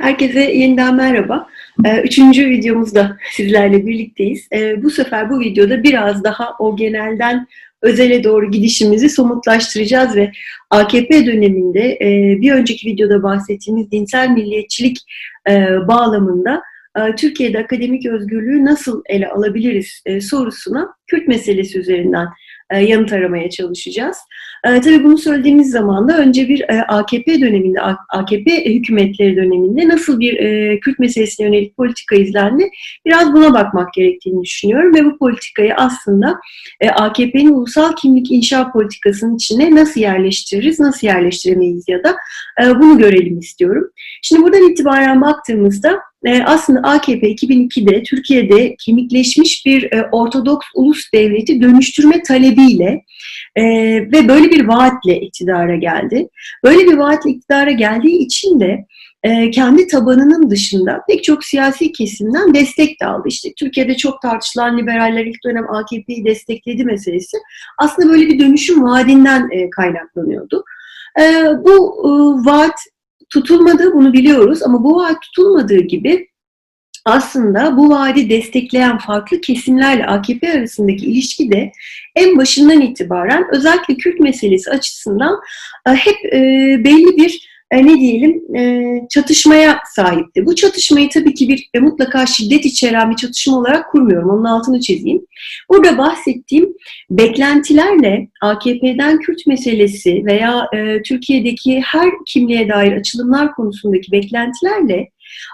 Herkese yeniden merhaba. Ee, üçüncü videomuzda sizlerle birlikteyiz. Ee, bu sefer bu videoda biraz daha o genelden özele doğru gidişimizi somutlaştıracağız ve AKP döneminde e, bir önceki videoda bahsettiğimiz dinsel milliyetçilik e, bağlamında e, Türkiye'de akademik özgürlüğü nasıl ele alabiliriz sorusuna Kürt meselesi üzerinden yanıt aramaya çalışacağız. E, tabii bunu söylediğimiz zaman da önce bir e, AKP döneminde, AKP hükümetleri döneminde nasıl bir e, Kürt meselesine yönelik politika izlendi, biraz buna bakmak gerektiğini düşünüyorum ve bu politikayı aslında e, AKP'nin ulusal kimlik inşa politikasının içine nasıl yerleştiririz, nasıl yerleştiremeyiz ya da e, bunu görelim istiyorum. Şimdi buradan itibaren baktığımızda e, aslında AKP 2002'de Türkiye'de kemikleşmiş bir e, Ortodoks ulus devleti dönüştürme talebiyle e, ve böyle bir vaatle iktidara geldi. Böyle bir vaatle iktidara geldiği için de e, kendi tabanının dışında pek çok siyasi kesimden destek de aldı. İşte Türkiye'de çok tartışılan liberaller ilk dönem AKP'yi destekledi meselesi aslında böyle bir dönüşüm vaadinden e, kaynaklanıyordu. E, bu e, vaat tutulmadı bunu biliyoruz ama bu vaat tutulmadığı gibi aslında bu vaadi destekleyen farklı kesimlerle AKP arasındaki ilişki de en başından itibaren özellikle Kürt meselesi açısından e, hep e, belli bir e, ne diyelim çatışmaya sahipti. Bu çatışmayı tabii ki bir mutlaka şiddet içeren bir çatışma olarak kurmuyorum. Onun altını çizeyim. Burada bahsettiğim beklentilerle AKP'den Kürt meselesi veya Türkiye'deki her kimliğe dair açılımlar konusundaki beklentilerle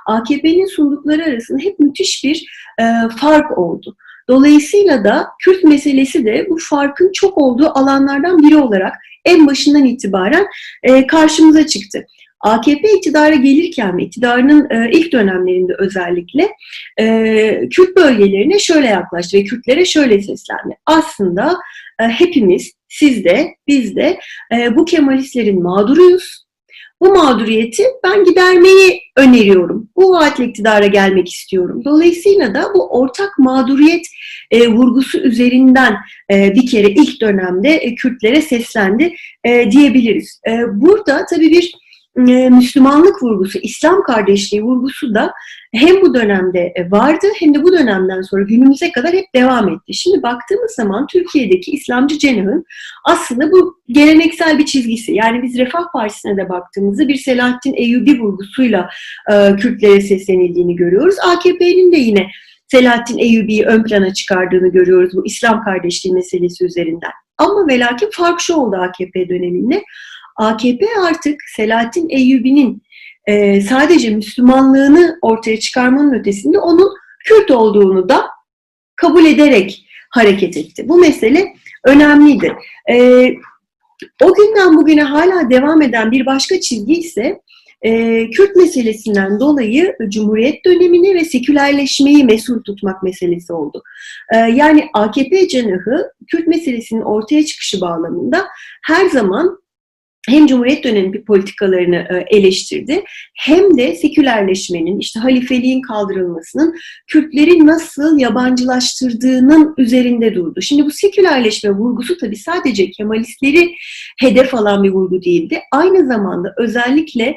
AKP'nin sundukları arasında hep müthiş bir e, fark oldu. Dolayısıyla da Kürt meselesi de bu farkın çok olduğu alanlardan biri olarak en başından itibaren e, karşımıza çıktı. AKP iktidara gelirken ve iktidarının e, ilk dönemlerinde özellikle e, Kürt bölgelerine şöyle yaklaştı ve Kürtlere şöyle seslendi. Aslında e, hepimiz, siz de, biz de e, bu Kemalistlerin mağduruyuz bu mağduriyeti ben gidermeyi öneriyorum. Bu vaatle iktidara gelmek istiyorum. Dolayısıyla da bu ortak mağduriyet e, vurgusu üzerinden e, bir kere ilk dönemde e, Kürtlere seslendi e, diyebiliriz. E, burada tabii bir e, Müslümanlık vurgusu, İslam kardeşliği vurgusu da hem bu dönemde e, vardı hem de bu dönemden sonra günümüze kadar hep devam etti. Şimdi baktığımız zaman Türkiye'deki İslamcı cenahın aslında bu geleneksel bir çizgisi. Yani biz Refah Partisi'ne de baktığımızda bir Selahattin Eyyubi vurgusuyla e, Kürtlere seslenildiğini görüyoruz. AKP'nin de yine Selahattin Eyyubi'yi ön plana çıkardığını görüyoruz bu İslam kardeşliği meselesi üzerinden. Ama ve lakin fark şu oldu AKP döneminde. AKP artık Selahattin Eyyubi'nin e, sadece Müslümanlığını ortaya çıkarmanın ötesinde onun Kürt olduğunu da kabul ederek hareket etti. Bu mesele önemliydi. E, o günden bugüne hala devam eden bir başka çizgi ise e, Kürt meselesinden dolayı Cumhuriyet dönemini ve sekülerleşmeyi mesul tutmak meselesi oldu. E, yani AKP cenahı Kürt meselesinin ortaya çıkışı bağlamında her zaman hem Cumhuriyet dönemi politikalarını e, eleştirdi hem de sekülerleşmenin, işte halifeliğin kaldırılmasının Kürtleri nasıl yabancılaştırdığının üzerinde durdu. Şimdi bu sekülerleşme vurgusu tabii sadece Kemalistleri hedef alan bir vurgu değildi. Aynı zamanda özellikle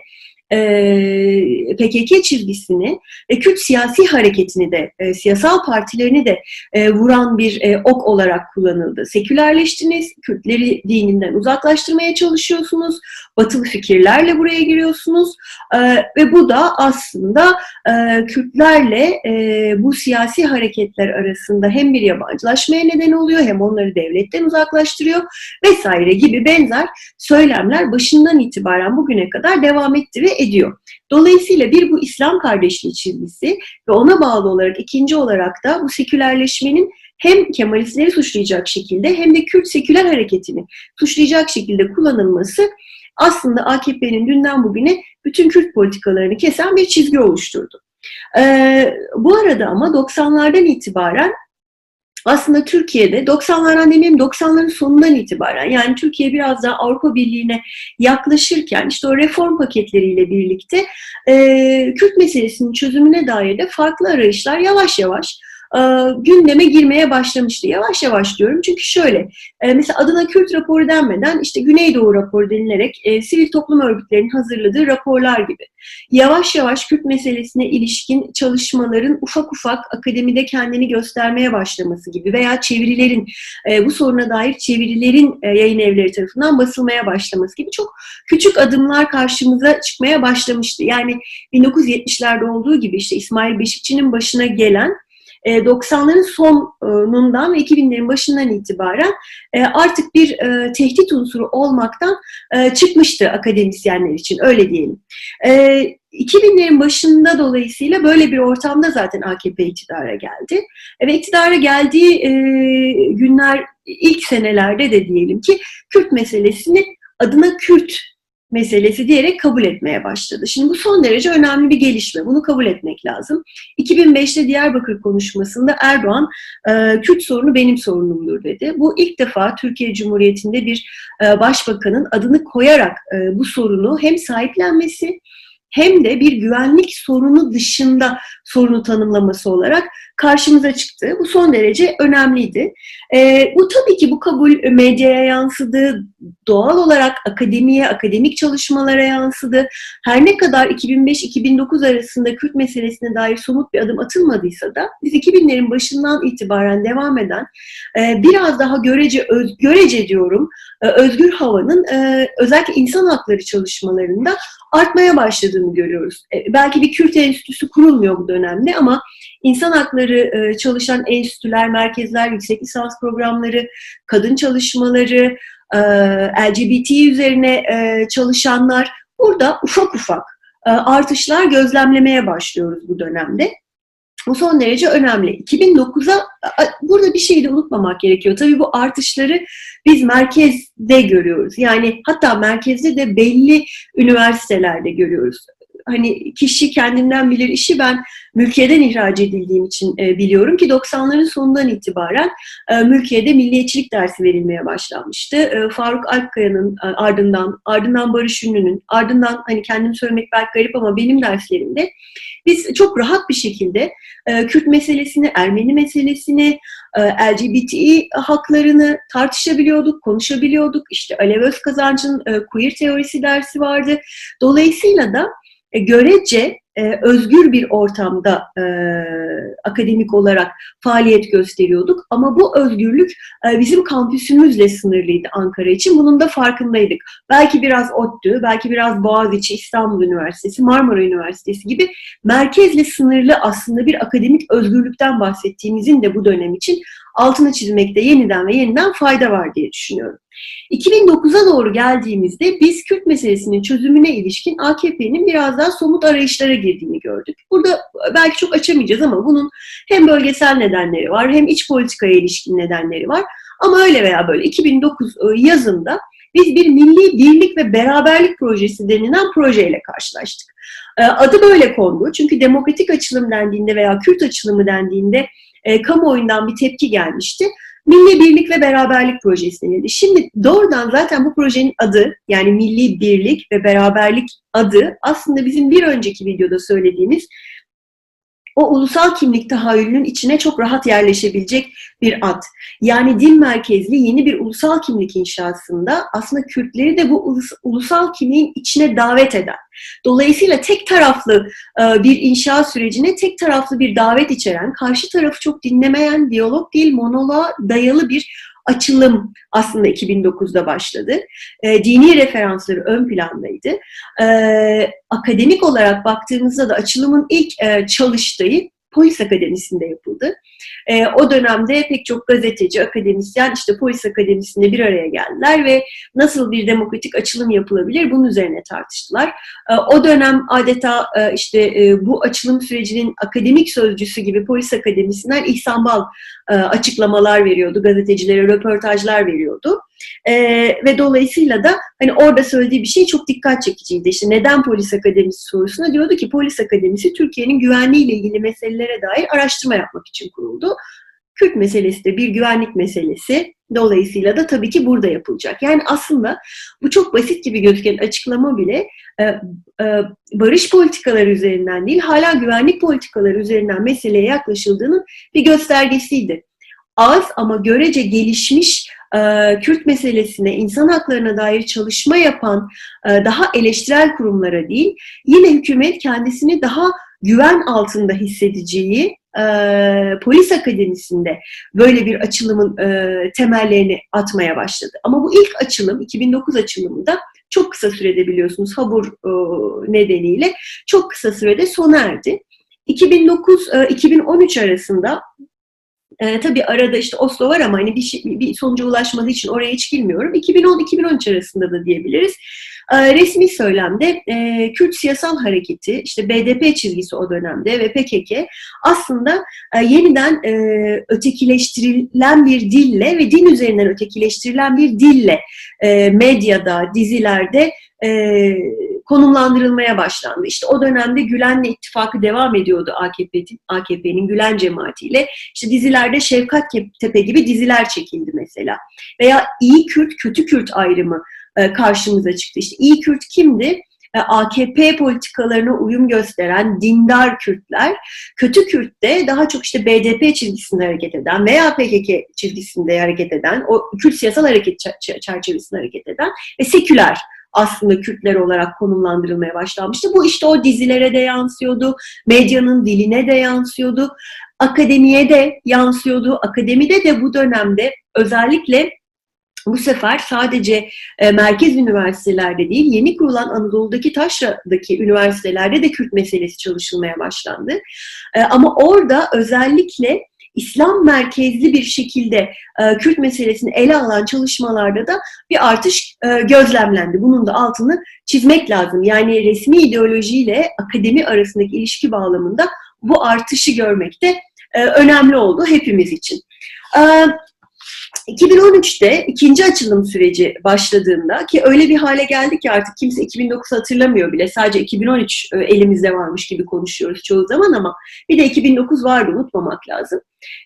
e, PKK çizgisini ve Kürt siyasi hareketini de, e, siyasal partilerini de e, vuran bir e, ok olarak kullanıldı. Sekülerleştiniz, Kürtleri dininden uzaklaştırmaya çalışıyorsunuz, batılı fikirlerle buraya giriyorsunuz e, ve bu da aslında e, Kürtlerle e, bu siyasi hareketler arasında hem bir yabancılaşmaya neden oluyor hem onları devletten uzaklaştırıyor vesaire gibi benzer söylemler başından itibaren bugüne kadar devam etti ve ediyor. Dolayısıyla bir bu İslam kardeşliği çizgisi ve ona bağlı olarak ikinci olarak da bu sekülerleşmenin hem Kemalistleri suçlayacak şekilde hem de Kürt seküler hareketini suçlayacak şekilde kullanılması aslında AKP'nin dünden bugüne bütün Kürt politikalarını kesen bir çizgi oluşturdu. Ee, bu arada ama 90'lardan itibaren aslında Türkiye'de 90'lardan demeyeyim 90'ların sonundan itibaren yani Türkiye biraz daha Avrupa Birliği'ne yaklaşırken işte o reform paketleriyle birlikte e, Kürt meselesinin çözümüne dair de farklı arayışlar yavaş yavaş e, gündeme girmeye başlamıştı. Yavaş yavaş diyorum çünkü şöyle, e, mesela adına Kürt raporu denmeden işte Güneydoğu raporu denilerek e, sivil toplum örgütlerinin hazırladığı raporlar gibi. Yavaş yavaş Kürt meselesine ilişkin çalışmaların ufak ufak akademide kendini göstermeye başlaması gibi veya çevirilerin, bu soruna dair çevirilerin yayın evleri tarafından basılmaya başlaması gibi çok küçük adımlar karşımıza çıkmaya başlamıştı. Yani 1970'lerde olduğu gibi işte İsmail Beşikçi'nin başına gelen 90'ların e, sonundan ve 2000'lerin başından itibaren e, artık bir e, tehdit unsuru olmaktan çıkmıştı akademisyenler için öyle diyelim. 2000'lerin başında dolayısıyla böyle bir ortamda zaten AKP iktidara geldi. Ve iktidara geldiği günler ilk senelerde de diyelim ki Kürt meselesini adına Kürt meselesi diyerek kabul etmeye başladı. Şimdi bu son derece önemli bir gelişme. Bunu kabul etmek lazım. 2005'te Diyarbakır konuşmasında Erdoğan e, Kürt sorunu benim sorunumdur dedi. Bu ilk defa Türkiye Cumhuriyeti'nde bir e, başbakanın adını koyarak e, bu sorunu hem sahiplenmesi hem de bir güvenlik sorunu dışında sorunu tanımlaması olarak karşımıza çıktı. Bu son derece önemliydi. E, bu tabii ki bu kabul medyaya yansıdı, doğal olarak akademiye, akademik çalışmalara yansıdı. Her ne kadar 2005-2009 arasında Kürt meselesine dair somut bir adım atılmadıysa da biz 2000'lerin başından itibaren devam eden e, biraz daha görece, öz, görece diyorum, e, özgür havanın e, özellikle insan hakları çalışmalarında artmaya başladığını görüyoruz. E, belki bir Kürt enstitüsü kurulmuyor bu dönemde ama insan hakları e, çalışan enstitüler, merkezler, yüksek lisans programları, kadın çalışmaları, e, LGBT üzerine çalışanlar burada ufak ufak artışlar gözlemlemeye başlıyoruz bu dönemde. Bu son derece önemli. 2009'a burada bir şeyi de unutmamak gerekiyor. Tabii bu artışları biz merkezde görüyoruz. Yani hatta merkezde de belli üniversitelerde görüyoruz hani kişi kendinden bilir işi ben mülkiyeden ihraç edildiğim için e, biliyorum ki 90'ların sonundan itibaren e, mülkiyede milliyetçilik dersi verilmeye başlanmıştı. E, Faruk Alpkaya'nın e, ardından, ardından Barış Ünlü'nün, ardından hani kendim söylemek belki garip ama benim derslerimde biz çok rahat bir şekilde Kürt meselesini, Ermeni meselesini, e, LGBTİ haklarını tartışabiliyorduk, konuşabiliyorduk. İşte Alev Özkazancı'nın e, queer teorisi dersi vardı. Dolayısıyla da e, görece e, özgür bir ortamda e, akademik olarak faaliyet gösteriyorduk. Ama bu özgürlük bizim kampüsümüzle sınırlıydı Ankara için. Bunun da farkındaydık. Belki biraz ODTÜ, belki biraz Boğaziçi, İstanbul Üniversitesi, Marmara Üniversitesi gibi merkezle sınırlı aslında bir akademik özgürlükten bahsettiğimizin de bu dönem için altını çizmekte yeniden ve yeniden fayda var diye düşünüyorum. 2009'a doğru geldiğimizde biz Kürt meselesinin çözümüne ilişkin AKP'nin biraz daha somut arayışlara girdiğini gördük. Burada belki çok açamayacağız ama bunun hem bölgesel nedenleri var hem iç politikaya ilişkin nedenleri var. Ama öyle veya böyle 2009 e, yazında biz bir milli birlik ve beraberlik projesi denilen projeyle karşılaştık. E, adı böyle kondu çünkü demokratik açılım dendiğinde veya Kürt açılımı dendiğinde e, kamuoyundan bir tepki gelmişti. Milli Birlik ve Beraberlik Projesi denildi. Şimdi doğrudan zaten bu projenin adı yani Milli Birlik ve Beraberlik adı aslında bizim bir önceki videoda söylediğimiz o ulusal kimlik tahayyülünün içine çok rahat yerleşebilecek bir ad. Yani din merkezli yeni bir ulusal kimlik inşasında aslında Kürtleri de bu ulusal kimliğin içine davet eden. Dolayısıyla tek taraflı e, bir inşa sürecine tek taraflı bir davet içeren, karşı tarafı çok dinlemeyen, diyalog değil monoloğa dayalı bir açılım aslında 2009'da başladı. E, dini referansları ön plandaydı. E, akademik olarak baktığımızda da açılımın ilk e, çalıştığı Polis Akademisi'nde yapıldı. E, o dönemde pek çok gazeteci, akademisyen işte Polis Akademisi'nde bir araya geldiler ve nasıl bir demokratik açılım yapılabilir bunun üzerine tartıştılar. E, o dönem adeta e, işte e, bu açılım sürecinin akademik sözcüsü gibi Polis Akademisi'nden İhsan Bal e, açıklamalar veriyordu, gazetecilere röportajlar veriyordu. E, ve dolayısıyla da hani orada söylediği bir şey çok dikkat çekiciydi. İşte neden polis akademisi sorusuna diyordu ki polis akademisi Türkiye'nin güvenliğiyle ilgili meselelere dair araştırma yapmak için kuruldu. Kürt meselesi de bir güvenlik meselesi. Dolayısıyla da tabii ki burada yapılacak. Yani aslında bu çok basit gibi gözüken açıklama bile e, e, barış politikaları üzerinden değil, hala güvenlik politikaları üzerinden meseleye yaklaşıldığının bir göstergesiydi. Az ama görece gelişmiş e, Kürt meselesine, insan haklarına dair çalışma yapan e, daha eleştirel kurumlara değil, yine hükümet kendisini daha güven altında hissedeceği e, polis akademisinde böyle bir açılımın e, temellerini atmaya başladı. Ama bu ilk açılım, 2009 açılımında çok kısa sürede biliyorsunuz Habur e, nedeniyle çok kısa sürede sona erdi. 2009-2013 arasında e, tabii arada işte Oslo var ama hani bir, şey, bir sonuca ulaşmadığı için oraya hiç girmiyorum. 2010-2013 arasında da diyebiliriz. E, resmi söylemde e, Kürt siyasal hareketi, işte BDP çizgisi o dönemde ve PKK aslında e, yeniden e, ötekileştirilen bir dille ve din üzerinden ötekileştirilen bir dille e, medyada, dizilerde e, konumlandırılmaya başlandı. İşte o dönemde Gülen'le ittifakı devam ediyordu AKP'nin AKP'nin Gülen cemaatiyle. İşte dizilerde Şevkat Tepe gibi diziler çekildi mesela. Veya iyi Kürt, kötü Kürt ayrımı e, karşımıza çıktı. İşte iyi Kürt kimdi? E, AKP politikalarına uyum gösteren dindar Kürtler, kötü Kürt de daha çok işte BDP çizgisinde hareket eden veya PKK çizgisinde hareket eden, o Kürt siyasal hareket çerçevesinde hareket eden ve seküler aslında Kürtler olarak konumlandırılmaya başlanmıştı. Bu işte o dizilere de yansıyordu, medyanın diline de yansıyordu, akademiye de yansıyordu. Akademide de bu dönemde özellikle bu sefer sadece e, merkez üniversitelerde değil, yeni kurulan Anadolu'daki Taşra'daki üniversitelerde de Kürt meselesi çalışılmaya başlandı. E, ama orada özellikle İslam merkezli bir şekilde e, Kürt meselesini ele alan çalışmalarda da bir artış e, gözlemlendi. Bunun da altını çizmek lazım. Yani resmi ideolojiyle akademi arasındaki ilişki bağlamında bu artışı görmek de e, önemli oldu hepimiz için. E, 2013'te ikinci açılım süreci başladığında ki öyle bir hale geldi ki artık kimse 2009 hatırlamıyor bile. Sadece 2013 e, elimizde varmış gibi konuşuyoruz çoğu zaman ama bir de 2009 vardı unutmamak lazım.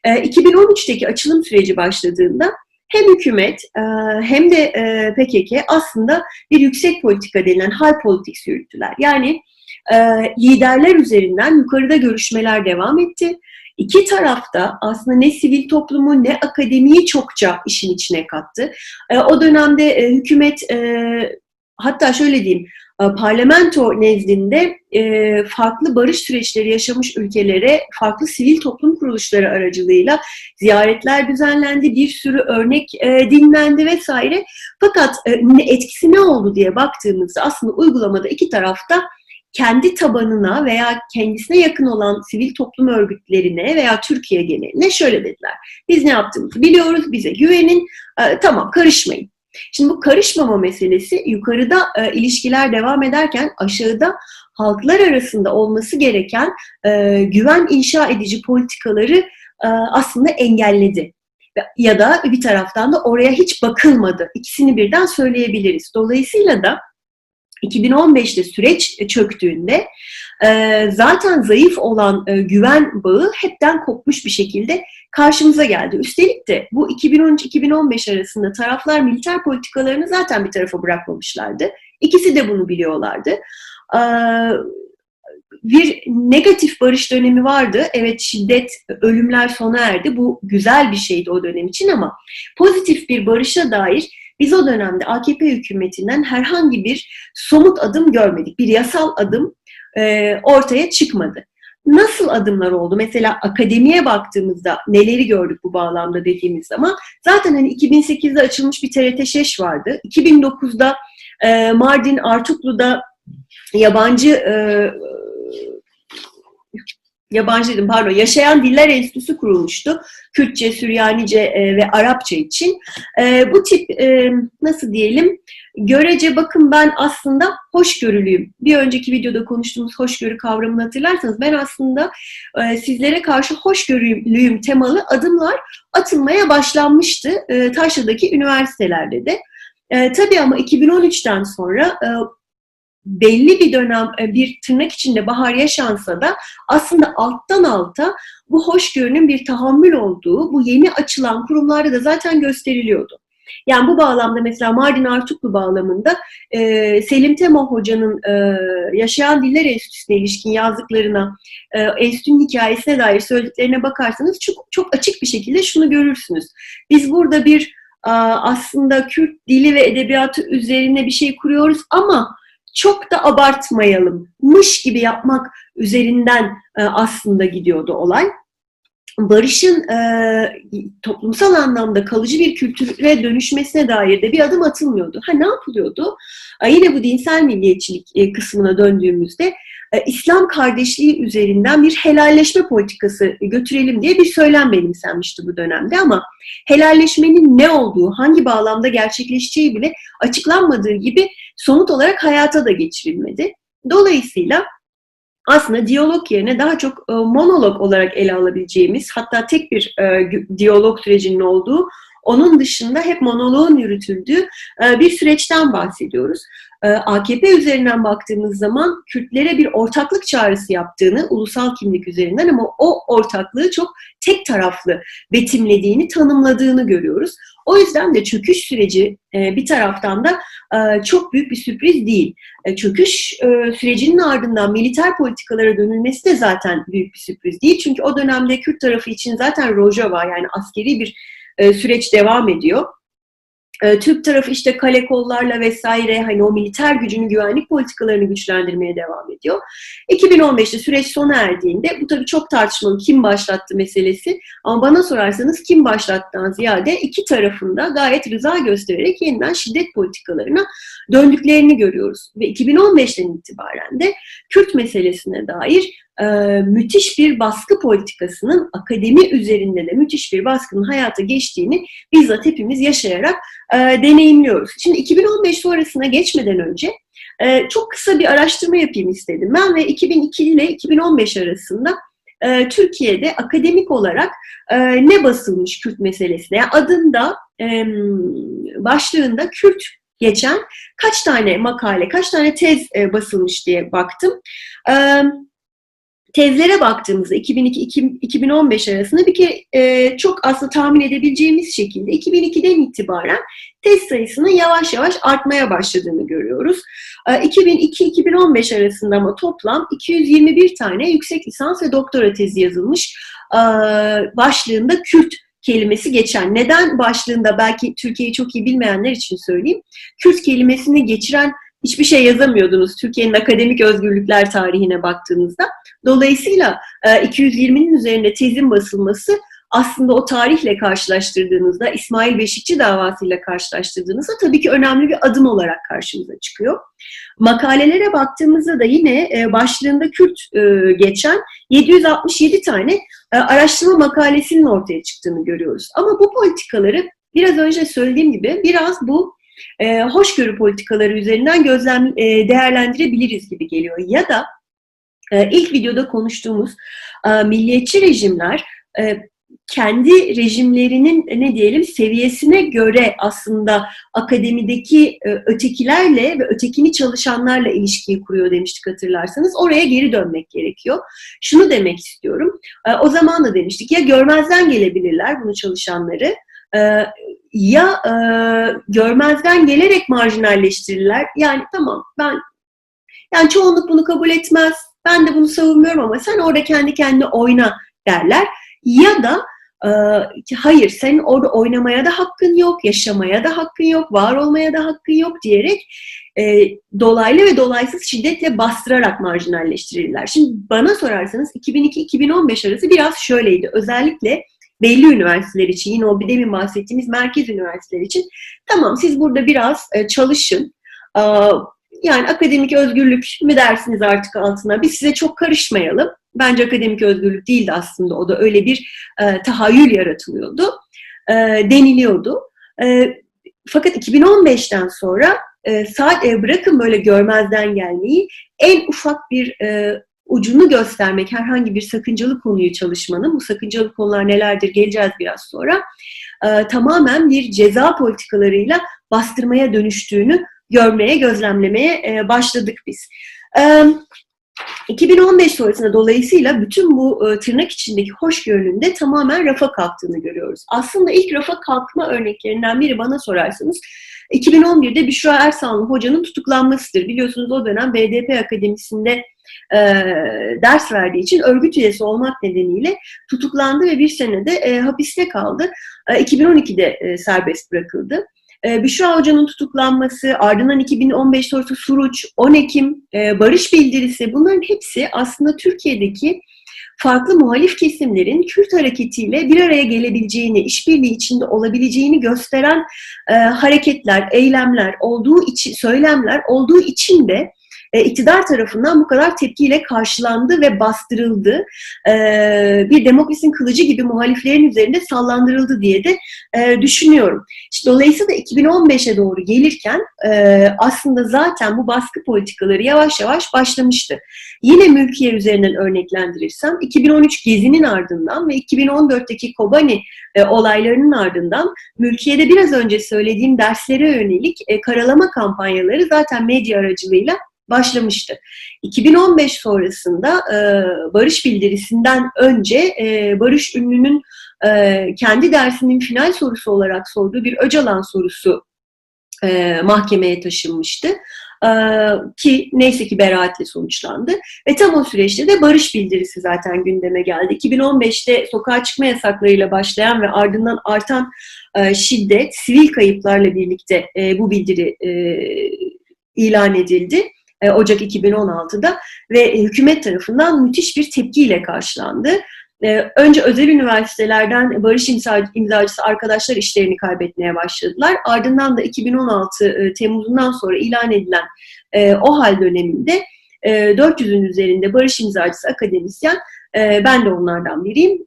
2013'teki e, açılım süreci başladığında hem hükümet e, hem de PKK aslında bir yüksek politika denilen hal politik yürüttüler. Yani liderler üzerinden yukarıda görüşmeler devam etti İki tarafta aslında ne sivil toplumu ne akademiyi çokça işin içine kattı. E, o dönemde e, hükümet e, hatta şöyle diyeyim parlamento nezdinde farklı barış süreçleri yaşamış ülkelere farklı sivil toplum kuruluşları aracılığıyla ziyaretler düzenlendi, bir sürü örnek dinlendi vesaire. Fakat etkisi ne oldu diye baktığımızda aslında uygulamada iki tarafta kendi tabanına veya kendisine yakın olan sivil toplum örgütlerine veya Türkiye geneline şöyle dediler. Biz ne yaptığımızı biliyoruz, bize güvenin, e, tamam karışmayın. Şimdi bu karışmama meselesi yukarıda e, ilişkiler devam ederken aşağıda halklar arasında olması gereken e, güven inşa edici politikaları e, aslında engelledi ya da bir taraftan da oraya hiç bakılmadı. İkisini birden söyleyebiliriz. Dolayısıyla da 2015'te süreç çöktüğünde e, zaten zayıf olan e, güven bağı hepten kopmuş bir şekilde karşımıza geldi. Üstelik de bu 2013-2015 arasında taraflar militer politikalarını zaten bir tarafa bırakmamışlardı. İkisi de bunu biliyorlardı. E, bir negatif barış dönemi vardı. Evet şiddet, ölümler sona erdi. Bu güzel bir şeydi o dönem için ama pozitif bir barışa dair biz o dönemde AKP hükümetinden herhangi bir somut adım görmedik. Bir yasal adım e, ortaya çıkmadı. Nasıl adımlar oldu? Mesela akademiye baktığımızda neleri gördük bu bağlamda dediğimiz zaman zaten hani 2008'de açılmış bir TRT Şeş vardı. 2009'da e, Mardin Artuklu'da yabancı e, yabancı dedim pardon, Yaşayan Diller Enstitüsü kurulmuştu. Kürtçe, Süryanice e, ve Arapça için. E, bu tip e, nasıl diyelim görece bakın ben aslında hoşgörülüyüm. Bir önceki videoda konuştuğumuz hoşgörü kavramını hatırlarsanız ben aslında sizlere karşı hoşgörülüyüm temalı adımlar atılmaya başlanmıştı e, üniversitelerde de. E, tabii ama 2013'ten sonra e, belli bir dönem e, bir tırnak içinde bahar yaşansa da aslında alttan alta bu hoşgörünün bir tahammül olduğu bu yeni açılan kurumlarda da zaten gösteriliyordu. Yani bu bağlamda mesela Mardin Artuklu bağlamında e, Selim Temo Hoca'nın e, Yaşayan Diller Enstitüsü'ne ilişkin yazdıklarına, e, enstitünün hikayesine dair söylediklerine bakarsanız çok, çok açık bir şekilde şunu görürsünüz. Biz burada bir aslında Kürt dili ve edebiyatı üzerine bir şey kuruyoruz ama çok da abartmayalım, mış gibi yapmak üzerinden e, aslında gidiyordu olay. Barış'ın e, toplumsal anlamda kalıcı bir kültüre dönüşmesine dair de bir adım atılmıyordu. Ha ne yapılıyordu? E, yine bu dinsel milliyetçilik e, kısmına döndüğümüzde İslam kardeşliği üzerinden bir helalleşme politikası götürelim diye bir söylem benimsenmişti bu dönemde ama helalleşmenin ne olduğu, hangi bağlamda gerçekleşeceği bile açıklanmadığı gibi somut olarak hayata da geçirilmedi. Dolayısıyla aslında diyalog yerine daha çok e, monolog olarak ele alabileceğimiz hatta tek bir e, diyalog sürecinin olduğu onun dışında hep monoloğun yürütüldüğü e, bir süreçten bahsediyoruz. E, AKP üzerinden baktığımız zaman Kürtlere bir ortaklık çağrısı yaptığını ulusal kimlik üzerinden ama o ortaklığı çok tek taraflı betimlediğini, tanımladığını görüyoruz. O yüzden de çöküş süreci e, bir taraftan da çok büyük bir sürpriz değil. Çöküş sürecinin ardından militer politikalara dönülmesi de zaten büyük bir sürpriz değil. Çünkü o dönemde Kürt tarafı için zaten Rojava yani askeri bir e, süreç devam ediyor. E, Türk tarafı işte kale kollarla vesaire hani o militer gücünün güvenlik politikalarını güçlendirmeye devam ediyor. 2015'te süreç sona erdiğinde bu tabii çok tartışmalı kim başlattı meselesi ama bana sorarsanız kim başlattıdan ziyade iki tarafında gayet rıza göstererek yeniden şiddet politikalarına döndüklerini görüyoruz. Ve 2015'ten itibaren de Kürt meselesine dair e, müthiş bir baskı politikasının akademi üzerinde de müthiş bir baskının hayata geçtiğini bizzat hepimiz yaşayarak e, deneyimliyoruz. Şimdi 2015 sonrasına geçmeden önce e, çok kısa bir araştırma yapayım istedim ben ve 2002 ile 2015 arasında e, Türkiye'de akademik olarak e, ne basılmış Kürt meselesine? Yani adında, e, başlığında Kürt geçen kaç tane makale, kaç tane tez e, basılmış diye baktım. Evet tezlere baktığımızda 2002-2015 arasında bir kere e, çok aslında tahmin edebileceğimiz şekilde 2002'den itibaren tez sayısının yavaş yavaş artmaya başladığını görüyoruz. E, 2002-2015 arasında ama toplam 221 tane yüksek lisans ve doktora tezi yazılmış e, başlığında Kürt kelimesi geçen. Neden başlığında belki Türkiye'yi çok iyi bilmeyenler için söyleyeyim. Kürt kelimesini geçiren hiçbir şey yazamıyordunuz Türkiye'nin akademik özgürlükler tarihine baktığınızda. Dolayısıyla 220'nin e, üzerinde tezin basılması aslında o tarihle karşılaştırdığınızda, İsmail Beşikçi davasıyla karşılaştırdığınızda tabii ki önemli bir adım olarak karşımıza çıkıyor. Makalelere baktığımızda da yine e, başlığında Kürt e, geçen 767 tane araştırma makalesinin ortaya çıktığını görüyoruz. Ama bu politikaları biraz önce söylediğim gibi biraz bu hoşgörü politikaları üzerinden gözlem değerlendirebiliriz gibi geliyor. Ya da e, ilk videoda konuştuğumuz e, milliyetçi rejimler e, kendi rejimlerinin ne diyelim seviyesine göre aslında akademideki ötekilerle ve ötekini çalışanlarla ilişkiyi kuruyor demiştik hatırlarsanız. Oraya geri dönmek gerekiyor. Şunu demek istiyorum. O zaman da demiştik ya görmezden gelebilirler bunu çalışanları ya görmezden gelerek marjinalleştirirler. Yani tamam ben yani çoğunluk bunu kabul etmez ben de bunu savunmuyorum ama sen orada kendi kendine oyna derler. Ya da e, hayır senin orada oynamaya da hakkın yok, yaşamaya da hakkın yok, var olmaya da hakkın yok diyerek e, dolaylı ve dolaysız şiddetle bastırarak marjinalleştirirler. Şimdi bana sorarsanız 2002-2015 arası biraz şöyleydi. Özellikle belli üniversiteler için, yine o bir demin bahsettiğimiz merkez üniversiteler için tamam siz burada biraz e, çalışın, yani akademik özgürlük mi dersiniz artık altına? Biz size çok karışmayalım. Bence akademik özgürlük değildi aslında. O da öyle bir e, tahayyül yaratılıyordu. E, deniliyordu. Fakat 2015'ten sonra saat bırakın böyle görmezden gelmeyi en ufak bir ucunu göstermek herhangi bir sakıncalı konuyu çalışmanın, bu sakıncalı konular nelerdir geleceğiz biraz sonra, e, tamamen bir ceza politikalarıyla bastırmaya dönüştüğünü görmeye, gözlemlemeye başladık biz. 2015 sonrasında dolayısıyla bütün bu e, tırnak içindeki hoşgörünün de tamamen rafa kalktığını görüyoruz. Aslında ilk rafa kalkma örneklerinden biri bana sorarsanız 2011'de Büşra Ersanlı hocanın tutuklanmasıdır. Biliyorsunuz o dönem BDP Akademisi'nde e, ders verdiği için örgüt üyesi olmak nedeniyle tutuklandı ve bir senede e, hapiste kaldı. E, 2012'de e, serbest bırakıldı. E, Büşra Hoca'nın tutuklanması, ardından 2015 sonrası Suruç, 10 Ekim, e, barış bildirisi bunların hepsi aslında Türkiye'deki farklı muhalif kesimlerin Kürt hareketiyle bir araya gelebileceğini, işbirliği içinde olabileceğini gösteren e, hareketler, eylemler olduğu için, söylemler olduğu için de e, iktidar tarafından bu kadar tepkiyle karşılandı ve bastırıldı. E, bir demokrasinin kılıcı gibi muhaliflerin üzerinde sallandırıldı diye de e, düşünüyorum. İşte dolayısıyla 2015'e doğru gelirken e, aslında zaten bu baskı politikaları yavaş yavaş başlamıştı. Yine mülkiye üzerinden örneklendirirsem 2013 Gezi'nin ardından ve 2014'teki Kobani olaylarının ardından mülkiyede biraz önce söylediğim derslere yönelik karalama kampanyaları zaten medya aracılığıyla başlamıştı. 2015 sonrasında e, barış bildirisinden önce e, Barış Ünlü'nün e, kendi dersinin final sorusu olarak sorduğu bir Öcalan sorusu e, mahkemeye taşınmıştı. E, ki neyse ki beraatle sonuçlandı. Ve tam o süreçte de barış bildirisi zaten gündeme geldi. 2015'te sokağa çıkma yasaklarıyla başlayan ve ardından artan e, şiddet, sivil kayıplarla birlikte e, bu bildiri ilan edildi. E, Ocak 2016'da ve hükümet tarafından müthiş bir tepkiyle karşılandı. E, önce özel üniversitelerden barış imzacısı arkadaşlar işlerini kaybetmeye başladılar. Ardından da 2016 e, Temmuz'undan sonra ilan edilen o hal döneminde 400'ün üzerinde barış imzacısı akademisyen, ben de onlardan biriyim,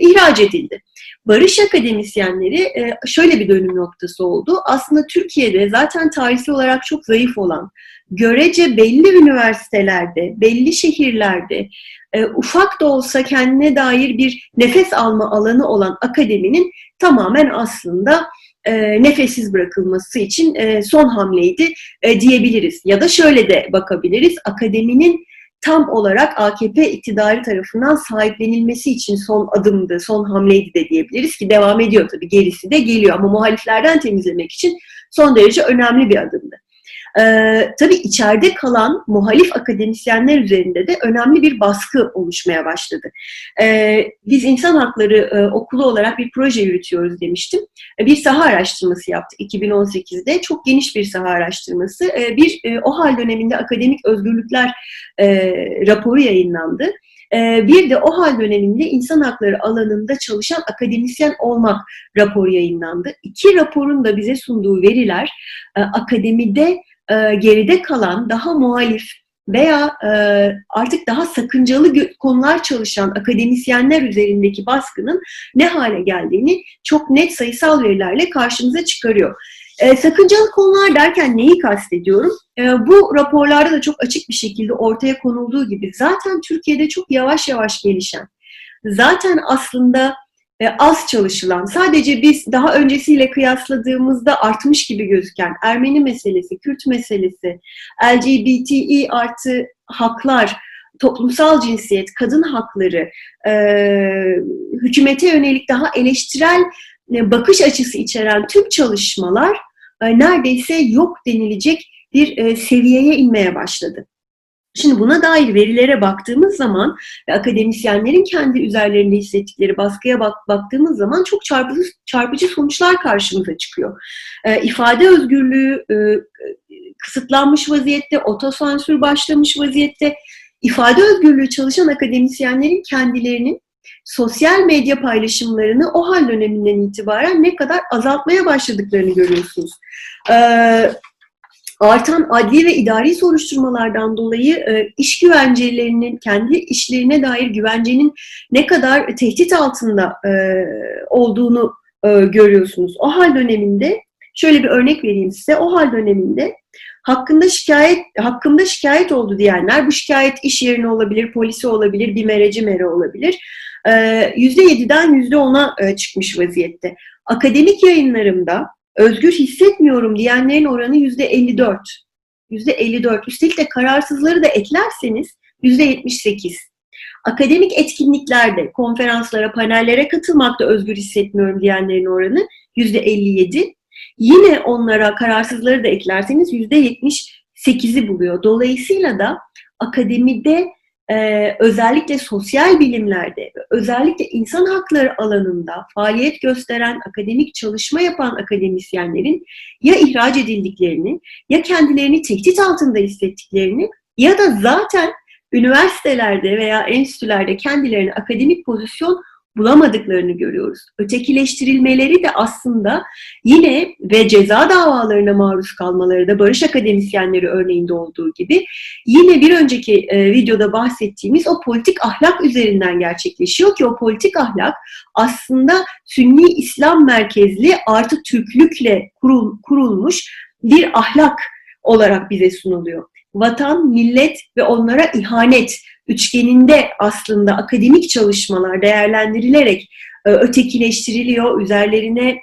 ihraç edildi. Barış akademisyenleri şöyle bir dönüm noktası oldu. Aslında Türkiye'de zaten tarihsel olarak çok zayıf olan, görece belli üniversitelerde, belli şehirlerde e, ufak da olsa kendine dair bir nefes alma alanı olan akademinin tamamen aslında e, nefessiz bırakılması için e, son hamleydi e, diyebiliriz. Ya da şöyle de bakabiliriz, akademinin tam olarak AKP iktidarı tarafından sahiplenilmesi için son adımdı, son hamleydi de diyebiliriz ki devam ediyor tabii gerisi de geliyor ama muhaliflerden temizlemek için son derece önemli bir adımdı. Ee, tabii içeride kalan muhalif akademisyenler üzerinde de önemli bir baskı oluşmaya başladı. Ee, biz insan hakları e, okulu olarak bir proje yürütüyoruz demiştim. E, bir saha araştırması yaptık 2018'de. Çok geniş bir saha araştırması. E, bir e, o hal döneminde akademik özgürlükler e, raporu yayınlandı. E, bir de o hal döneminde insan hakları alanında çalışan akademisyen olmak raporu yayınlandı. İki raporun da bize sunduğu veriler e, akademide e, geride kalan daha muhalif veya e, artık daha sakıncalı konular çalışan akademisyenler üzerindeki baskının ne hale geldiğini çok net sayısal verilerle karşımıza çıkarıyor. E, sakıncalı konular derken neyi kastediyorum? E, bu raporlarda da çok açık bir şekilde ortaya konulduğu gibi zaten Türkiye'de çok yavaş yavaş gelişen, zaten aslında az çalışılan, sadece biz daha öncesiyle kıyasladığımızda artmış gibi gözüken Ermeni meselesi, Kürt meselesi, LGBTİ artı haklar, toplumsal cinsiyet, kadın hakları, e, hükümete yönelik daha eleştirel e, bakış açısı içeren tüm çalışmalar e, neredeyse yok denilecek bir e, seviyeye inmeye başladı. Şimdi buna dair verilere baktığımız zaman ve akademisyenlerin kendi üzerlerinde hissettikleri baskıya bak, baktığımız zaman çok çarpıcı, çarpıcı sonuçlar karşımıza çıkıyor. E, ifade özgürlüğü e, kısıtlanmış vaziyette, otosansür başlamış vaziyette, ifade özgürlüğü çalışan akademisyenlerin kendilerinin sosyal medya paylaşımlarını o hal döneminden itibaren ne kadar azaltmaya başladıklarını görüyorsunuz. Ee, artan adli ve idari soruşturmalardan dolayı e, iş güvencelerinin, kendi işlerine dair güvencenin ne kadar tehdit altında e, olduğunu e, görüyorsunuz. O hal döneminde, şöyle bir örnek vereyim size, o hal döneminde hakkında şikayet hakkında şikayet oldu diyenler, bu şikayet iş yerine olabilir, polisi olabilir, bir mereci mere olabilir. %7'den %10'a çıkmış vaziyette. Akademik yayınlarımda özgür hissetmiyorum diyenlerin oranı yüzde 54. Yüzde 54. Üstelik de kararsızları da eklerseniz yüzde 78. Akademik etkinliklerde, konferanslara, panellere katılmakta özgür hissetmiyorum diyenlerin oranı yüzde 57. Yine onlara kararsızları da eklerseniz yüzde 78'i buluyor. Dolayısıyla da akademide e, özellikle sosyal bilimlerde, özellikle insan hakları alanında faaliyet gösteren, akademik çalışma yapan akademisyenlerin ya ihraç edildiklerini, ya kendilerini tehdit altında hissettiklerini ya da zaten üniversitelerde veya enstitülerde kendilerine akademik pozisyon bulamadıklarını görüyoruz. Ötekileştirilmeleri de aslında yine ve ceza davalarına maruz kalmaları da barış akademisyenleri örneğinde olduğu gibi yine bir önceki e, videoda bahsettiğimiz o politik ahlak üzerinden gerçekleşiyor ki o politik ahlak aslında Sünni İslam merkezli artı Türklükle kurul, kurulmuş bir ahlak olarak bize sunuluyor. Vatan, millet ve onlara ihanet üçgeninde aslında akademik çalışmalar değerlendirilerek e, ötekileştiriliyor, üzerlerine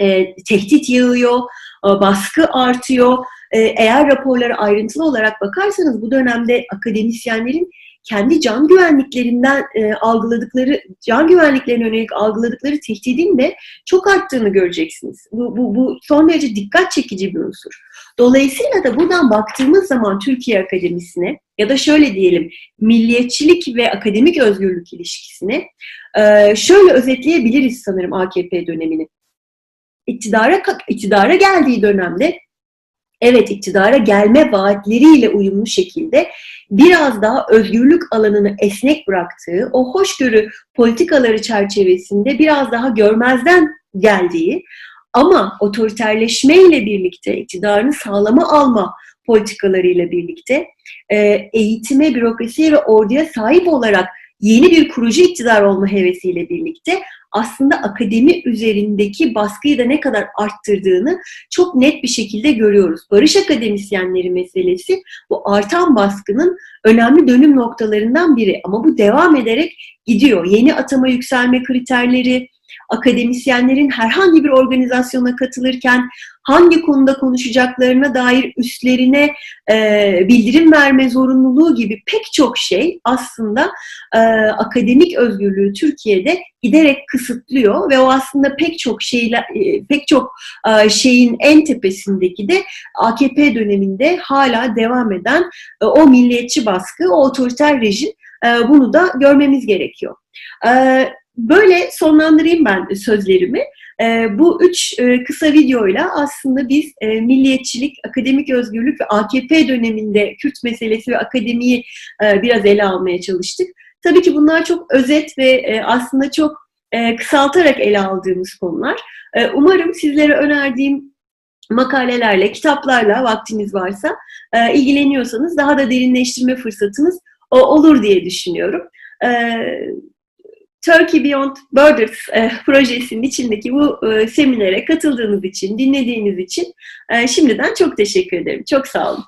e, tehdit yağıyor, e, baskı artıyor. Eğer raporlara ayrıntılı olarak bakarsanız bu dönemde akademisyenlerin kendi can güvenliklerinden e, algıladıkları, can güvenliklerine yönelik algıladıkları tehdidin de çok arttığını göreceksiniz. Bu, bu, bu son derece dikkat çekici bir unsur. Dolayısıyla da buradan baktığımız zaman Türkiye Akademisi'ne ya da şöyle diyelim milliyetçilik ve akademik özgürlük ilişkisini e, şöyle özetleyebiliriz sanırım AKP dönemini. İktidara, iktidara geldiği dönemde evet iktidara gelme vaatleriyle uyumlu şekilde biraz daha özgürlük alanını esnek bıraktığı, o hoşgörü politikaları çerçevesinde biraz daha görmezden geldiği ama otoriterleşme ile birlikte iktidarını sağlama alma politikalarıyla birlikte e, eğitime, bürokrasiye ve orduya sahip olarak yeni bir kurucu iktidar olma hevesiyle birlikte aslında akademi üzerindeki baskıyı da ne kadar arttırdığını çok net bir şekilde görüyoruz. Barış akademisyenleri meselesi bu artan baskının önemli dönüm noktalarından biri ama bu devam ederek gidiyor. Yeni atama yükselme kriterleri, akademisyenlerin herhangi bir organizasyona katılırken hangi konuda konuşacaklarına dair üstlerine e, bildirim verme zorunluluğu gibi pek çok şey aslında e, akademik özgürlüğü Türkiye'de giderek kısıtlıyor ve o aslında pek çok şeyle e, pek çok e, şeyin en tepesindeki de AKP döneminde hala devam eden e, o milliyetçi baskı, o otoriter rejim e, bunu da görmemiz gerekiyor. E, Böyle sonlandırayım ben sözlerimi. E, bu üç e, kısa videoyla aslında biz e, milliyetçilik, akademik özgürlük ve AKP döneminde Kürt meselesi ve akademiyi e, biraz ele almaya çalıştık. Tabii ki bunlar çok özet ve aslında çok kısaltarak ele aldığımız konular. Umarım sizlere önerdiğim makalelerle, kitaplarla vaktiniz varsa ilgileniyorsanız daha da derinleştirme fırsatınız olur diye düşünüyorum. Turkey Beyond Borders e, projesinin içindeki bu e, seminere katıldığınız için, dinlediğiniz için e, şimdiden çok teşekkür ederim. Çok sağ olun.